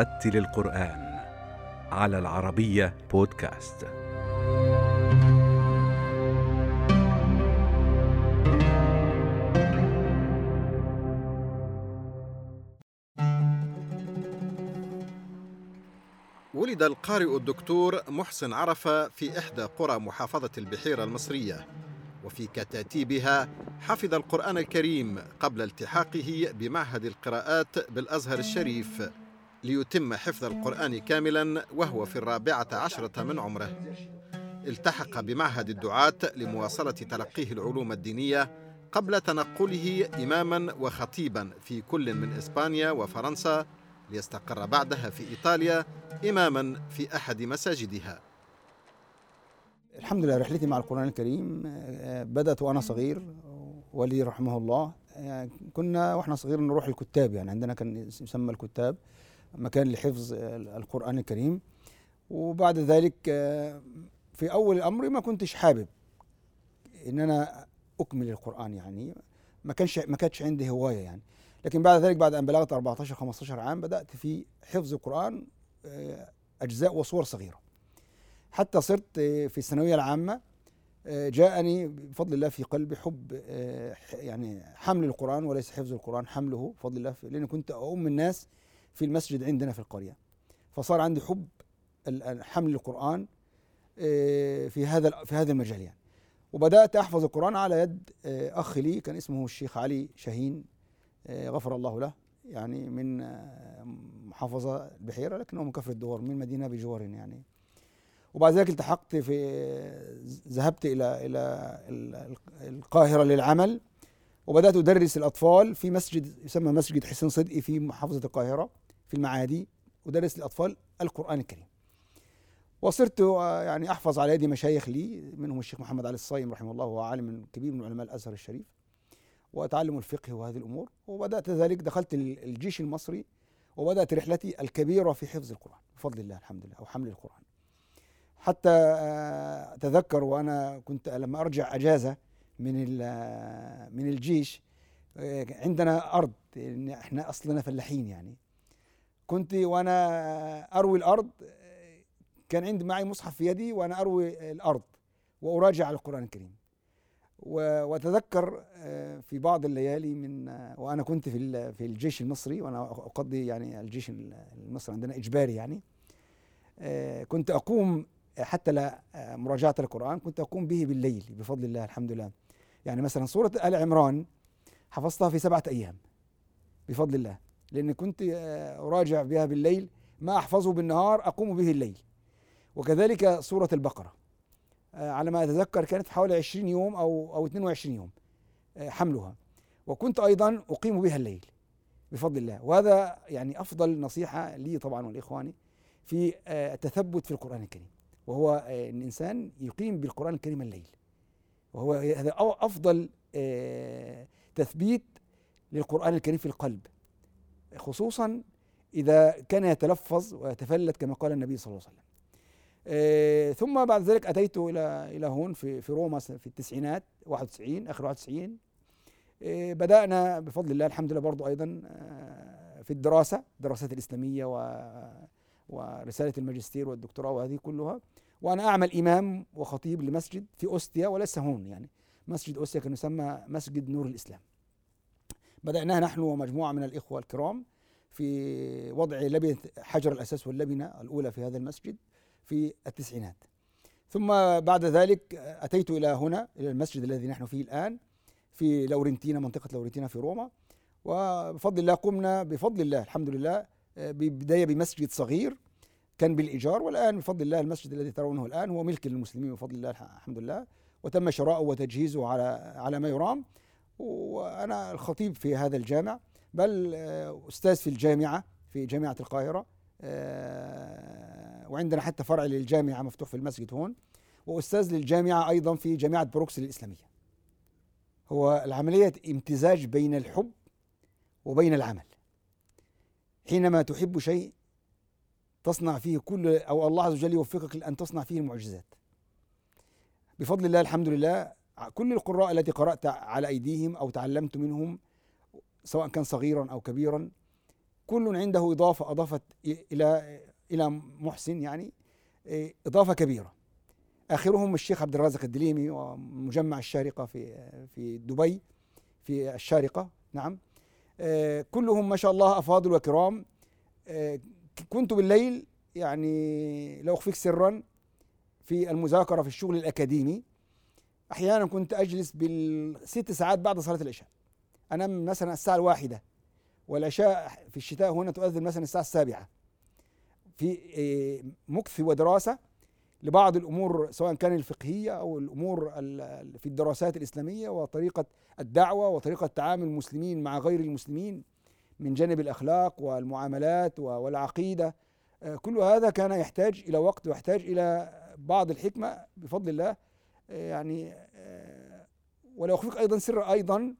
رتل القرآن على العربية بودكاست. ولد القارئ الدكتور محسن عرفة في إحدى قرى محافظة البحيرة المصرية وفي كتاتيبها حفظ القرآن الكريم قبل التحاقه بمعهد القراءات بالأزهر الشريف. ليتم حفظ القرآن كاملا وهو في الرابعة عشرة من عمره. التحق بمعهد الدعاة لمواصلة تلقيه العلوم الدينية قبل تنقله إماما وخطيبا في كل من إسبانيا وفرنسا ليستقر بعدها في إيطاليا إماما في أحد مساجدها. الحمد لله رحلتي مع القرآن الكريم بدأت وأنا صغير والدي رحمه الله. كنا وإحنا صغير نروح الكتاب يعني عندنا كان يسمى الكتاب. مكان لحفظ القرآن الكريم. وبعد ذلك في أول الأمر ما كنتش حابب إن أنا أكمل القرآن يعني. ما كانش ما كانتش عندي هواية يعني. لكن بعد ذلك بعد أن بلغت 14 15 عام بدأت في حفظ القرآن أجزاء وصور صغيرة. حتى صرت في الثانوية العامة جاءني بفضل الله في قلبي حب يعني حمل القرآن وليس حفظ القرآن حمله بفضل الله لأني كنت أؤم الناس في المسجد عندنا في القرية. فصار عندي حب حمل القرآن في هذا في هذا المجال يعني وبدأت أحفظ القرآن على يد أخ لي كان اسمه الشيخ علي شاهين غفر الله له يعني من محافظة البحيرة لكنه من كفر الدوار من مدينة بجوار يعني. وبعد ذلك التحقت في ذهبت إلى إلى القاهرة للعمل. وبدأت أدرس الأطفال في مسجد يسمى مسجد حسين صدقي في محافظة القاهرة في المعادي أدرس الاطفال القرآن الكريم. وصرت يعني أحفظ على يد مشايخ لي منهم الشيخ محمد علي الصايم رحمه الله وهو عالم كبير من علماء الأزهر الشريف وأتعلم الفقه وهذه الأمور وبدأت ذلك دخلت الجيش المصري وبدأت رحلتي الكبيرة في حفظ القرآن بفضل الله الحمد لله أو حمل القرآن. حتى أتذكر وأنا كنت لما أرجع أجازة من من الجيش. عندنا أرض إحنا أصلنا فلاحين يعني. كنت وأنا أروي الأرض كان عندي معي مصحف في يدي وأنا أروي الأرض وأراجع القرآن الكريم. وأتذكر في بعض الليالي من وأنا كنت في في الجيش المصري وأنا أقضي يعني الجيش المصري عندنا إجباري يعني. كنت أقوم حتى لا مراجعة القرآن كنت أقوم به بالليل بفضل الله الحمد لله. يعني مثلا سورة آل عمران حفظتها في سبعة أيام بفضل الله. لأن كنت أراجع بها بالليل ما أحفظه بالنهار أقوم به الليل. وكذلك سورة البقرة على ما أتذكر كانت حوالي 20 يوم أو أو 22 يوم حملها. وكنت أيضا أقيم بها الليل بفضل الله. وهذا يعني أفضل نصيحة لي طبعا والإخواني في التثبت في القرآن الكريم. وهو إن الانسان يقيم بالقرآن الكريم الليل. وهو هذا أفضل تثبيت للقرآن الكريم في القلب خصوصا إذا كان يتلفظ ويتفلت كما قال النبي صلى الله عليه وسلم. ثم بعد ذلك أتيت إلى إلى هون في في روما في التسعينات 91 آخر 91 بدأنا بفضل الله الحمد لله برضو أيضا في الدراسة الدراسات الإسلامية و ورسالة الماجستير والدكتوراه وهذه كلها. وأنا أعمل إمام وخطيب لمسجد في أوستيا وليس هون يعني. مسجد أوستيا كان يسمى مسجد نور الإسلام. بدأناها نحن ومجموعة من الإخوة الكرام في وضع لبنة حجر الأساس واللبنة الأولى في هذا المسجد في التسعينات. ثم بعد ذلك أتيت إلى هنا إلى المسجد الذي نحن فيه الآن في لورنتينا منطقة لورنتينا في روما. وبفضل الله قمنا بفضل الله الحمد لله ببداية بمسجد صغير كان بالإيجار والآن بفضل الله المسجد الذي ترونه الآن هو ملك للمسلمين بفضل الله الحمد لله. وتم شراؤه وتجهيزه على على ما يرام. وأنا الخطيب في هذا الجامع بل أستاذ في الجامعة في جامعة القاهرة. وعندنا حتى فرع للجامعة مفتوح في المسجد هون. وأستاذ للجامعة أيضا في جامعة بروكسل الإسلامية. هو العملية امتزاج بين الحب وبين العمل. حينما تحب شيء تصنع فيه كل أو الله عز وجل يوفقك لأن تصنع فيه المعجزات. بفضل الله الحمد لله كل القراء التي قرأت على أيديهم أو تعلمت منهم سواء كان صغيرا أو كبيرا كل عنده إضافة أضافت إلى إلى محسن يعني إضافة كبيرة. آخرهم الشيخ عبد الرازق الدليمي ومجمع الشارقة في في دبي في الشارقة نعم. آه، كلهم ما شاء الله أفاضل وكرام. آه، كنت بالليل يعني لا أخفيك سرا في المذاكرة في الشغل الأكاديمي أحيانا كنت أجلس بالست ساعات بعد صلاة العشاء. أنام مثلا الساعة الواحدة والعشاء في الشتاء هنا تؤذن مثلا الساعة السابعة. في آه، مكث ودراسة لبعض الأمور سواء كان الفقهية أو الأمور ال- في الدراسات الإسلامية وطريقة الدعوة وطريقة تعامل المسلمين مع غير المسلمين. من جانب الأخلاق والمعاملات والعقيدة. آه، كل هذا كان يحتاج إلى وقت ويحتاج إلى بعض الحكمة بفضل الله. آه، يعني آه، ولا أخفيك أيضا سر أيضا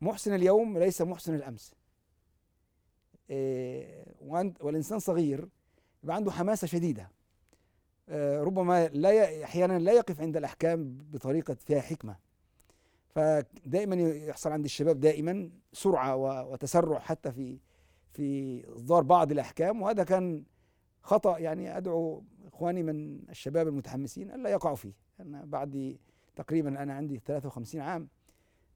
محسن اليوم ليس محسن الأمس. والإنسان صغير يبقى عنده حماسة شديدة. ربما لا أحيانا لا يقف عند الأحكام بطريقة فيها حكمة. فدائما يحصل عند الشباب دائما سرعة و- وتسرع حتى في في إصدار بعض الأحكام وهذا كان خطأ يعني أدعو إخواني من الشباب المتحمسين ألا يقعوا فيه. أنا بعد تقريبا أنا عندي 53 عام.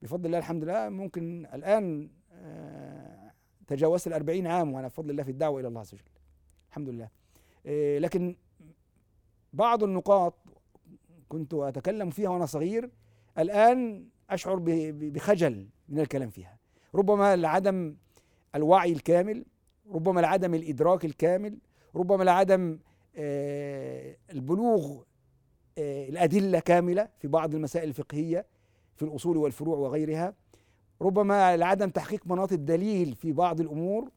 بفضل الله الحمد لله ممكن الآن آه، تجاوزت الأربعين عام وأنا بفضل الله في الدعوة إلى الله عز وجل. الحمد لله. آه، لكن بعض النقاط كنت أتكلم فيها وأنا صغير. الآن أشعر بخجل من الكلام فيها. ربما لعدم الوعي الكامل ربما لعدم الإدراك الكامل ربما لعدم آه، البلوغ آه، الأدلة كاملة في بعض المسائل الفقهية في الأصول والفروع وغيرها. ربما لعدم تحقيق مناط الدليل في بعض الأمور.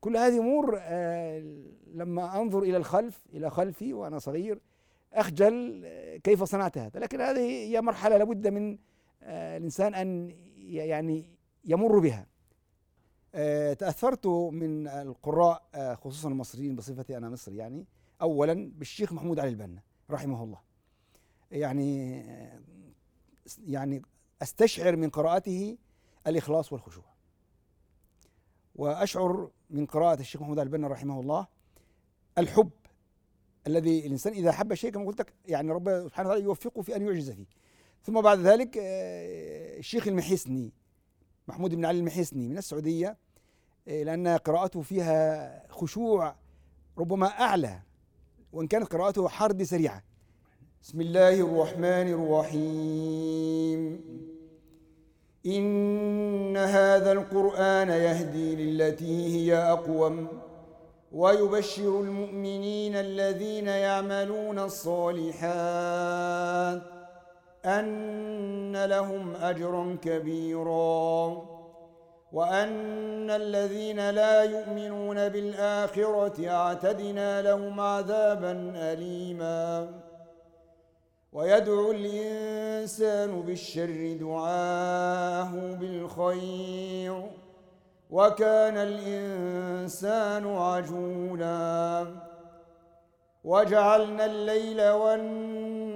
كل هذه أمور آه، لما أنظر إلى الخلف إلى خلفي وأنا صغير أخجل كيف صنعت هذا لكن هذه هي مرحلة لابد من الإنسان أن يعني يمر بها. آه، تأثرت من القراء آه، خصوصا المصريين بصفتي أنا مصري يعني أولا بالشيخ محمود علي البنا رحمه الله. يعني آه، يعني أستشعر من قراءته الإخلاص والخشوع. وأشعر من قراءة الشيخ محمود علي البنا رحمه الله الحب الذي الإنسان إذا حب شيء كما قلت لك يعني ربنا سبحانه وتعالى يوفقه في أن يعجز فيه. ثم بعد ذلك آه، الشيخ المحسني محمود بن علي المحسني من السعودية آه، لأن قراءته فيها خشوع ربما أعلى وإن كانت قراءته حرد سريعة. بسم الله الرحمن الرحيم. إن هذا القرآن يهدي للتي هي أقوم ويبشر المؤمنين الذين يعملون الصالحات أن لهم أجرا كبيرا وأن الذين لا يؤمنون بالآخرة أعتدنا لهم عذابا أليما. ويدعو الإنسان بالشر دعاءه بالخير وكان الإنسان عجولا. وجعلنا الليل والنهار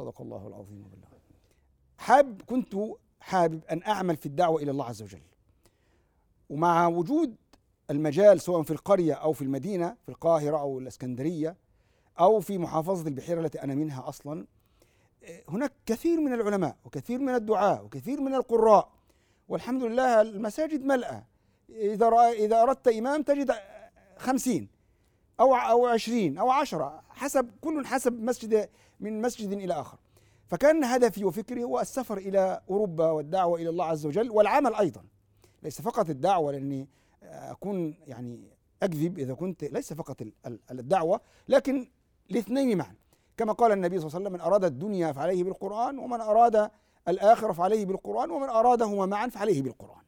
صدق الله العظيم بالله حابب كنت حابب أن أعمل في الدعوة إلى الله عز وجل. ومع وجود المجال سواء في القرية أو في المدينة في القاهرة أو الإسكندرية أو في محافظة البحيرة التي أنا منها أصلا هناك كثير من العلماء وكثير من الدعاة وكثير من القراء. والحمد لله المساجد ملأة. إذا إذا أردت إمام تجد خمسين أو أو عشرين أو عشرة حسب كل حسب مسجد من مسجد إلى آخر. فكان هدفي وفكري هو السفر إلى أوروبا والدعوة إلى الله عز وجل والعمل أيضا. ليس فقط الدعوة لأني أكون يعني أكذب إذا كنت ليس فقط الدعوة لكن الاثنين معا. كما قال النبي صلى الله عليه وسلم من أراد الدنيا فعليه بالقرآن ومن أراد الآخرة فعليه بالقرآن ومن أرادهما معا فعليه بالقرآن.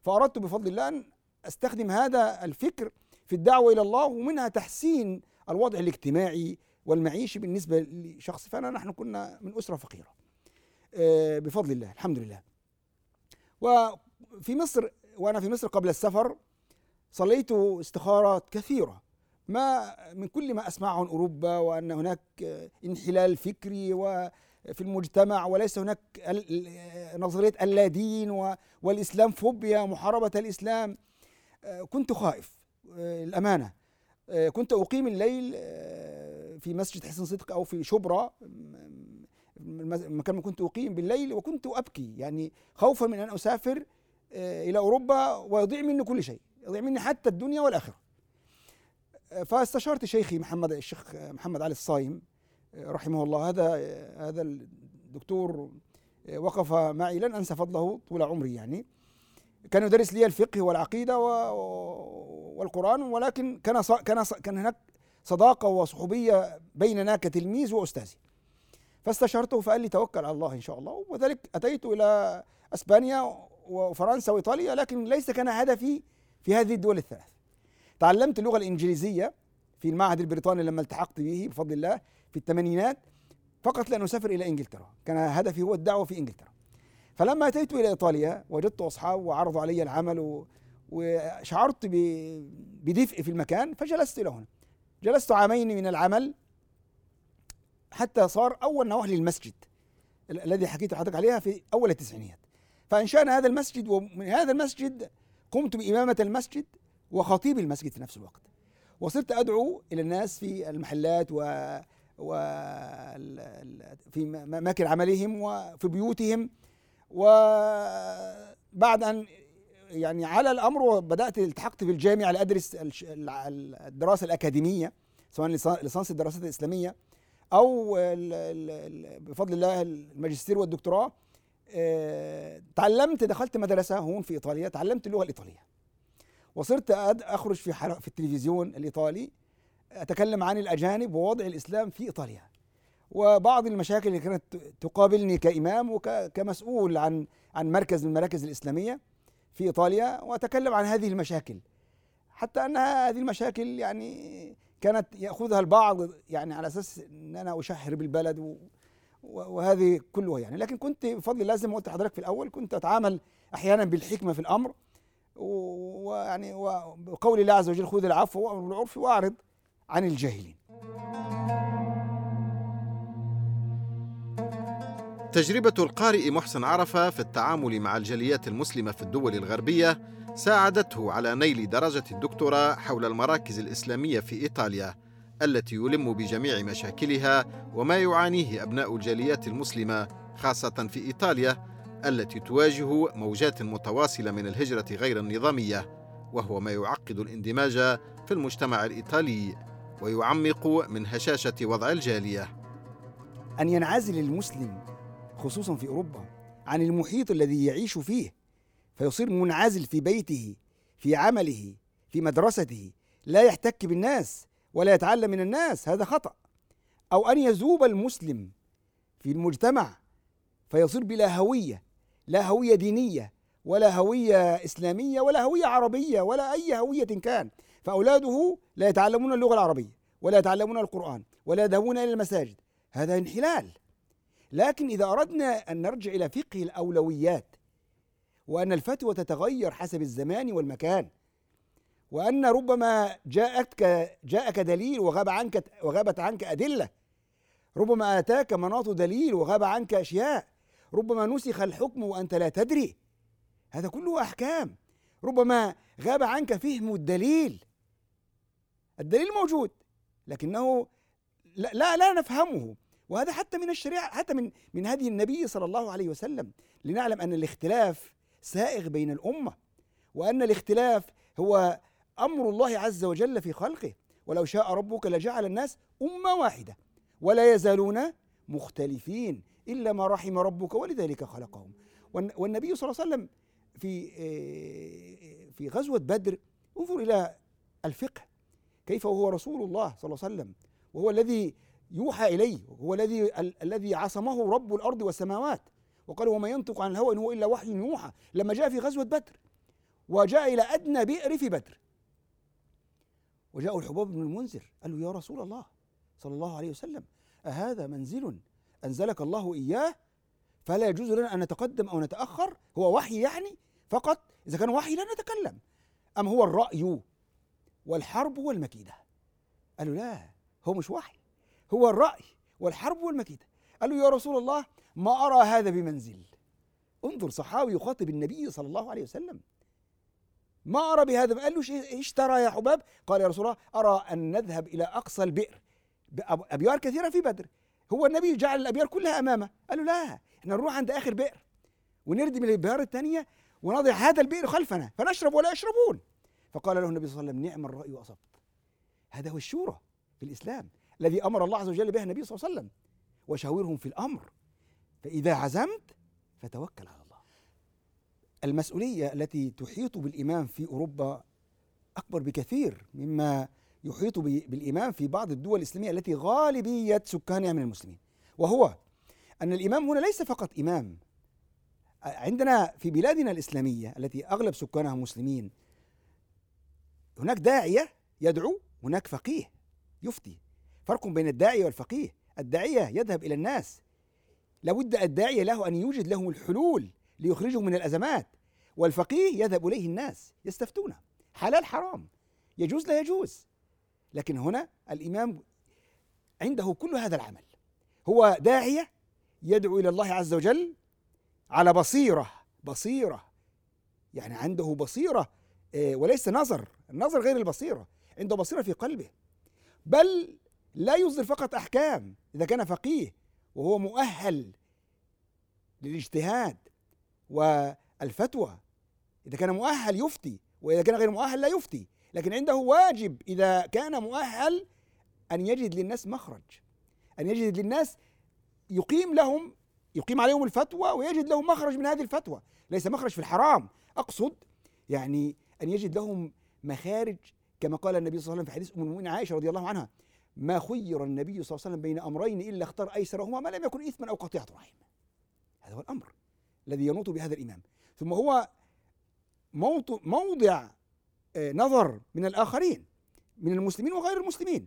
فأردت بفضل الله أن أستخدم هذا الفكر في الدعوة إلى الله ومنها تحسين الوضع الاجتماعي والمعيشي بالنسبة لشخص فأنا نحن كنا من أسرة فقيرة. بفضل الله الحمد لله. وفي مصر وأنا في مصر قبل السفر صليت استخارات كثيرة. ما من كل ما أسمعه عن أوروبا وأن هناك انحلال فكري وفي المجتمع وليس هناك نظرية اللادين والإسلام فوبيا محاربة الإسلام. كنت خائف الأمانة. كنت أقيم الليل في مسجد حسن صدق أو في شبرا المكان ما كنت أقيم بالليل وكنت أبكي. يعني خوفا من أن أسافر إلى أوروبا ويضيع مني كل شيء يضيع مني حتى الدنيا والآخرة. فاستشرت شيخي محمد الشيخ محمد علي الصايم رحمه الله. هذا هذا الدكتور وقف معي لن أنسى فضله طول عمري يعني. كان يدرس لي الفقه والعقيدة والقرآن ولكن كان كان كان هناك صداقة وصحوبية بيننا كتلميذ وأستاذي فاستشرته فقال لي توكل على الله إن شاء الله وذلك أتيت إلى إسبانيا وفرنسا وإيطاليا لكن ليس كان هدفي في هذه الدول الثلاث تعلمت اللغة الإنجليزية في المعهد البريطاني لما التحقت به بفضل الله في الثمانينات فقط لأن أسافر إلى إنجلترا كان هدفي هو الدعوة في إنجلترا فلما أتيت إلى إيطاليا وجدت أصحاب وعرضوا علي العمل. وشعرت. بدفء في المكان فجلست إلى هنا جلست عامين من العمل حتى صار أول نواح للمسجد الذي حكيت لحضرتك عليها في أول التسعينيات. فأنشأنا هذا المسجد ومن هذا المسجد قمت بإمامة المسجد وخطيب المسجد في نفس الوقت. وصرت أدعو إلى الناس في المحلات و و في اماكن عملهم وفي بيوتهم. وبعد أن يعني على الأمر وبدأت التحقت بالجامعة لأدرس الدراسة الأكاديمية سواء ليسانس الدراسات الإسلامية أو بفضل الله الماجستير والدكتوراه. تعلمت دخلت مدرسة هون في إيطاليا تعلمت اللغة الإيطالية. وصرت أخرج في في التلفزيون الإيطالي أتكلم عن الأجانب ووضع الإسلام في إيطاليا. وبعض المشاكل اللي كانت تقابلني كإمام وكمسؤول عن عن مركز من المراكز الإسلامية في إيطاليا وأتكلم عن هذه المشاكل حتى أنها هذه المشاكل يعني كانت يأخذها البعض يعني على أساس إن أنا اشهر بالبلد وهذه كلها يعني لكن كنت بفضل الله زي ما قلت لحضرتك في الأول كنت أتعامل أحيانا بالحكمة في الأمر ويعني وقول الله عز وجل خذ العفو وأمر بالعرف وأعرض عن الجاهلين. تجربة القارئ محسن عرفة في التعامل مع الجاليات المسلمة في الدول الغربية ساعدته على نيل درجة الدكتوراه حول المراكز الإسلامية في إيطاليا التي يلم بجميع مشاكلها وما يعانيه أبناء الجاليات المسلمة خاصة في إيطاليا التي تواجه موجات متواصلة من الهجرة غير النظامية وهو ما يعقد الاندماج في المجتمع الإيطالي ويعمق من هشاشة وضع الجالية. أن ينعزل المسلم خصوصا في أوروبا عن المحيط الذي يعيش فيه فيصير منعزل في بيته في عمله في مدرسته لا يحتك بالناس ولا يتعلم من الناس هذا خطأ. أو أن يذوب المسلم في المجتمع فيصير بلا هوية لا هوية دينية ولا هوية إسلامية ولا هوية عربية ولا أي هوية كان. فأولاده لا يتعلمون اللغة العربية ولا يتعلمون القرآن ولا يذهبون إلى المساجد. هذا انحلال. لكن إذا أردنا أن نرجع إلى فقه الأولويات وأن الفتوى تتغير حسب الزمان والمكان وأن ربما جاءتك جاءك دليل وغاب عنك وغابت عنك أدلة ربما آتاك مناط دليل وغاب عنك أشياء ربما نسخ الحكم وأنت لا تدري. هذا كله أحكام. ربما غاب عنك فهم الدليل. الدليل موجود لكنه لا لا, لا نفهمه. وهذا حتى من الشريعة حتى من من هدي النبي صلى الله عليه وسلم. لنعلم أن الاختلاف سائغ بين الأمة وأن الاختلاف هو أمر الله عز وجل في خلقه. ولو شاء ربك لجعل الناس أمة واحدة ولا يزالون مختلفين إلا ما رحم ربك ولذلك خلقهم. والنبي صلى الله عليه وسلم في في غزوة بدر انظر إلى الفقه. كيف وهو رسول الله صلى الله عليه وسلم؟ وهو الذي يوحى إليه هو الذي الذي عصمه رب الأرض والسماوات. وقال وما ينطق عن الهوى إن هو إلا وحي يوحى. لما جاء في غزوة بدر وجاء إلى أدنى بئر في بدر. وجاء الحباب بن المنذر قال له يا رسول الله صلى الله عليه وسلم أهذا منزل أنزلك الله إياه؟ فلا يجوز لنا أن نتقدم أو نتأخر هو وحي يعني؟ فقط إذا كان وحي لا نتكلم. أم هو الرأي والحرب والمكيدة؟ قال له لا هو مش وحي. هو الرأي والحرب والمكيدة. قال له يا رسول الله ما أرى هذا بمنزل. انظر صحابي يخاطب النبي صلى الله عليه وسلم. ما أرى بهذا؟ قال له إيش ترى يا حباب؟ قال يا رسول الله أرى أن نذهب إلى أقصى البئر أبيار كثيرة في بدر. هو النبي جعل الأبيار كلها أمامه. قال له لا إحنا نروح عند آخر بئر ونردم الأبيار الثانية ونضع هذا البئر خلفنا فنشرب ولا يشربون. فقال له النبي صلى الله عليه وسلم نعم الرأي وأصبت هذا هو الشورى في الإسلام. الذي أمر الله عز وجل به النبي صلى الله عليه وسلم. وشاورهم في الأمر. فإذا عزمت فتوكل على الله. المسؤولية التي تحيط بالإمام في أوروبا أكبر بكثير مما يحيط بالإمام في بعض الدول الإسلامية التي غالبية سكانها من المسلمين. وهو أن الإمام هنا ليس فقط إمام. عندنا في بلادنا الإسلامية التي أغلب سكانها مسلمين هناك داعية يدعو هناك فقيه يفتي. فرق بين الداعية والفقيه. الداعية يذهب إلى الناس. لابد الداعية له أن يوجد لهم الحلول ليخرجهم من الأزمات والفقيه يذهب إليه الناس يستفتونه. حلال حرام يجوز لا يجوز. لكن هنا الإمام عنده كل هذا العمل. هو داعية يدعو إلى الله عز وجل على بصيرة بصيرة. يعني عنده بصيرة وليس نظر. النظر غير البصيرة. عنده بصيرة في قلبه. بل لا يصدر فقط أحكام إذا كان فقيه وهو مؤهل للاجتهاد والفتوى. إذا كان مؤهل يفتي وإذا كان غير مؤهل لا يفتي. لكن عنده واجب إذا كان مؤهل أن يجد للناس مخرج أن يجد للناس يقيم لهم يقيم عليهم الفتوى ويجد لهم مخرج من هذه الفتوى. ليس مخرج في الحرام. أقصد يعني أن يجد لهم مخارج كما قال النبي صلى الله عليه وسلم في حديث أم المؤمنين عائشة رضي الله عنها. ما خير النبي صلى الله عليه وسلم بين أمرين إلا اختار أيسرهما ما لم يكن إثما أو قطيعة رحم هذا هو الأمر الذي ينوط بهذا الإمام. ثم هو موضع نظر من الآخرين من المسلمين وغير المسلمين.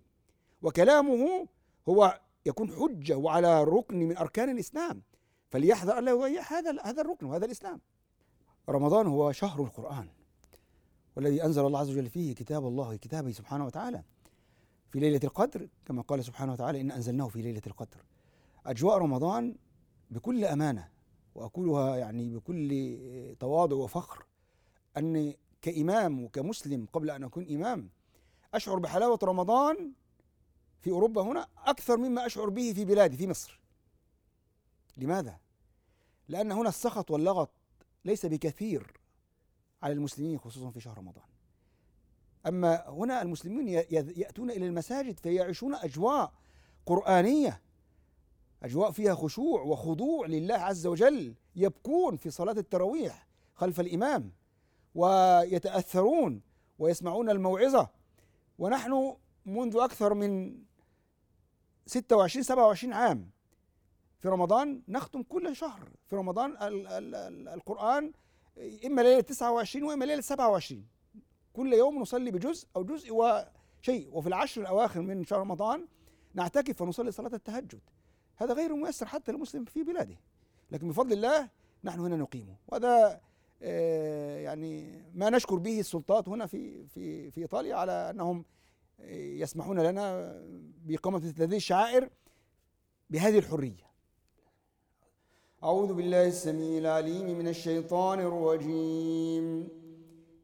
وكلامه هو يكون حجة وعلى ركن من أركان الإسلام. فليحذر ألا يضيع هذا هذا الركن وهذا الإسلام. رمضان هو شهر القرآن. والذي أنزل الله عز وجل فيه كتاب الله كتابه سبحانه وتعالى. في ليلة القدر كما قال سبحانه وتعالى إن أنزلناه في ليلة القدر. أجواء رمضان بكل أمانة وأقولها يعني بكل تواضع وفخر أن كإمام وكمسلم قبل أن أكون إمام أشعر بحلاوة رمضان في أوروبا هنا أكثر مما أشعر به في بلادي في مصر. لماذا؟ لأن هنا السخط واللغط ليس بكثير على المسلمين خصوصا في شهر رمضان. أما هنا المسلمون يأتون إلى المساجد فيعيشون أجواء قرآنية أجواء فيها خشوع وخضوع لله عز وجل يبكون في صلاة التراويح خلف الإمام ويتأثرون ويسمعون الموعظة. ونحن منذ أكثر من 26 27 عام في رمضان نختم كل شهر في رمضان ال ال ال القرآن إما ليلة 29 وإما ليلة 27 كل يوم نصلي بجزء أو جزء وشيء وفي العشر الأواخر من شهر رمضان نعتكف ونصلي صلاة التهجد هذا غير ميسر حتى للمسلم في بلاده لكن بفضل الله نحن هنا نقيمه وهذا آه، يعني ما نشكر به السلطات هنا في في في إيطاليا على أنهم يسمحون لنا بإقامة مثل هذه الشعائر بهذه الحرية. أعوذ بالله السميع العليم من الشيطان الرجيم.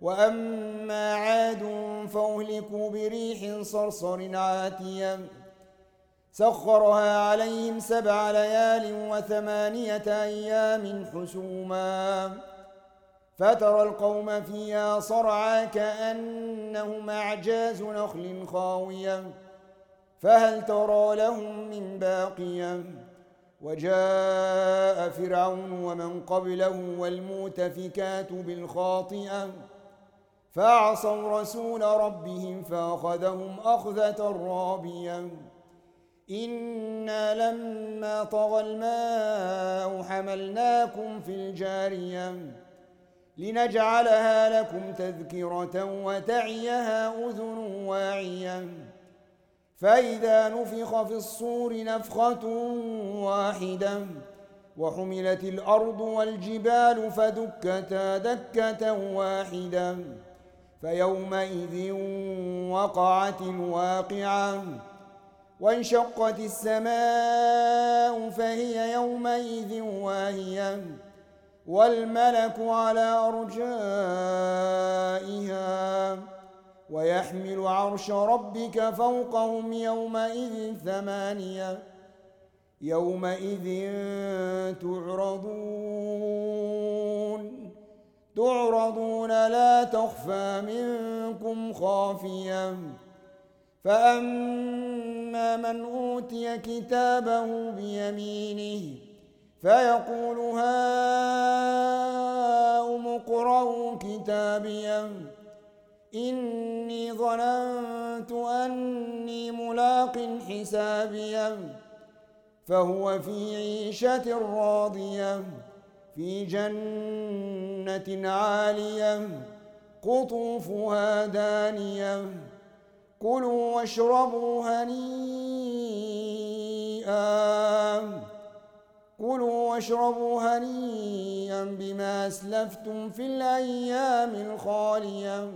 وأما عاد فأهلكوا بريح صرصر عاتية سخرها عليهم سبع ليال وثمانية أيام حسوماً فترى القوم فيها صرعى كأنهم أعجاز نخل خاوية فهل ترى لهم من باقية؟ وجاء فرعون ومن قبله والمؤتفكات بالخاطئة فعصوا رسول ربهم فأخذهم أخذة رابية. إنا لما طغى الماء حملناكم في الجارية لنجعلها لكم تذكرة وتعيها أذن واعية. فإذا نفخ في الصور نفخة واحدة وحملت الأرض والجبال فدكتا دكة واحدة. فيومئذ وقعت الواقعة وانشقت السماء فهي يومئذ واهية والملك على أرجائها ويحمل عرش ربك فوقهم يومئذ ثمانية يومئذ تعرضون. تعرضون لا تخفى منكم خافية. فأما من أوتي كتابه بيمينه فيقول هاؤم اقرءوا كتابيا إني ظننت أني ملاق حسابيا فهو في عيشة راضية. في جنة عالية قطوفها دانية. كلوا واشربوا هنيئا. كلوا واشربوا هنيئا بما أسلفتم في الأيام الخالية.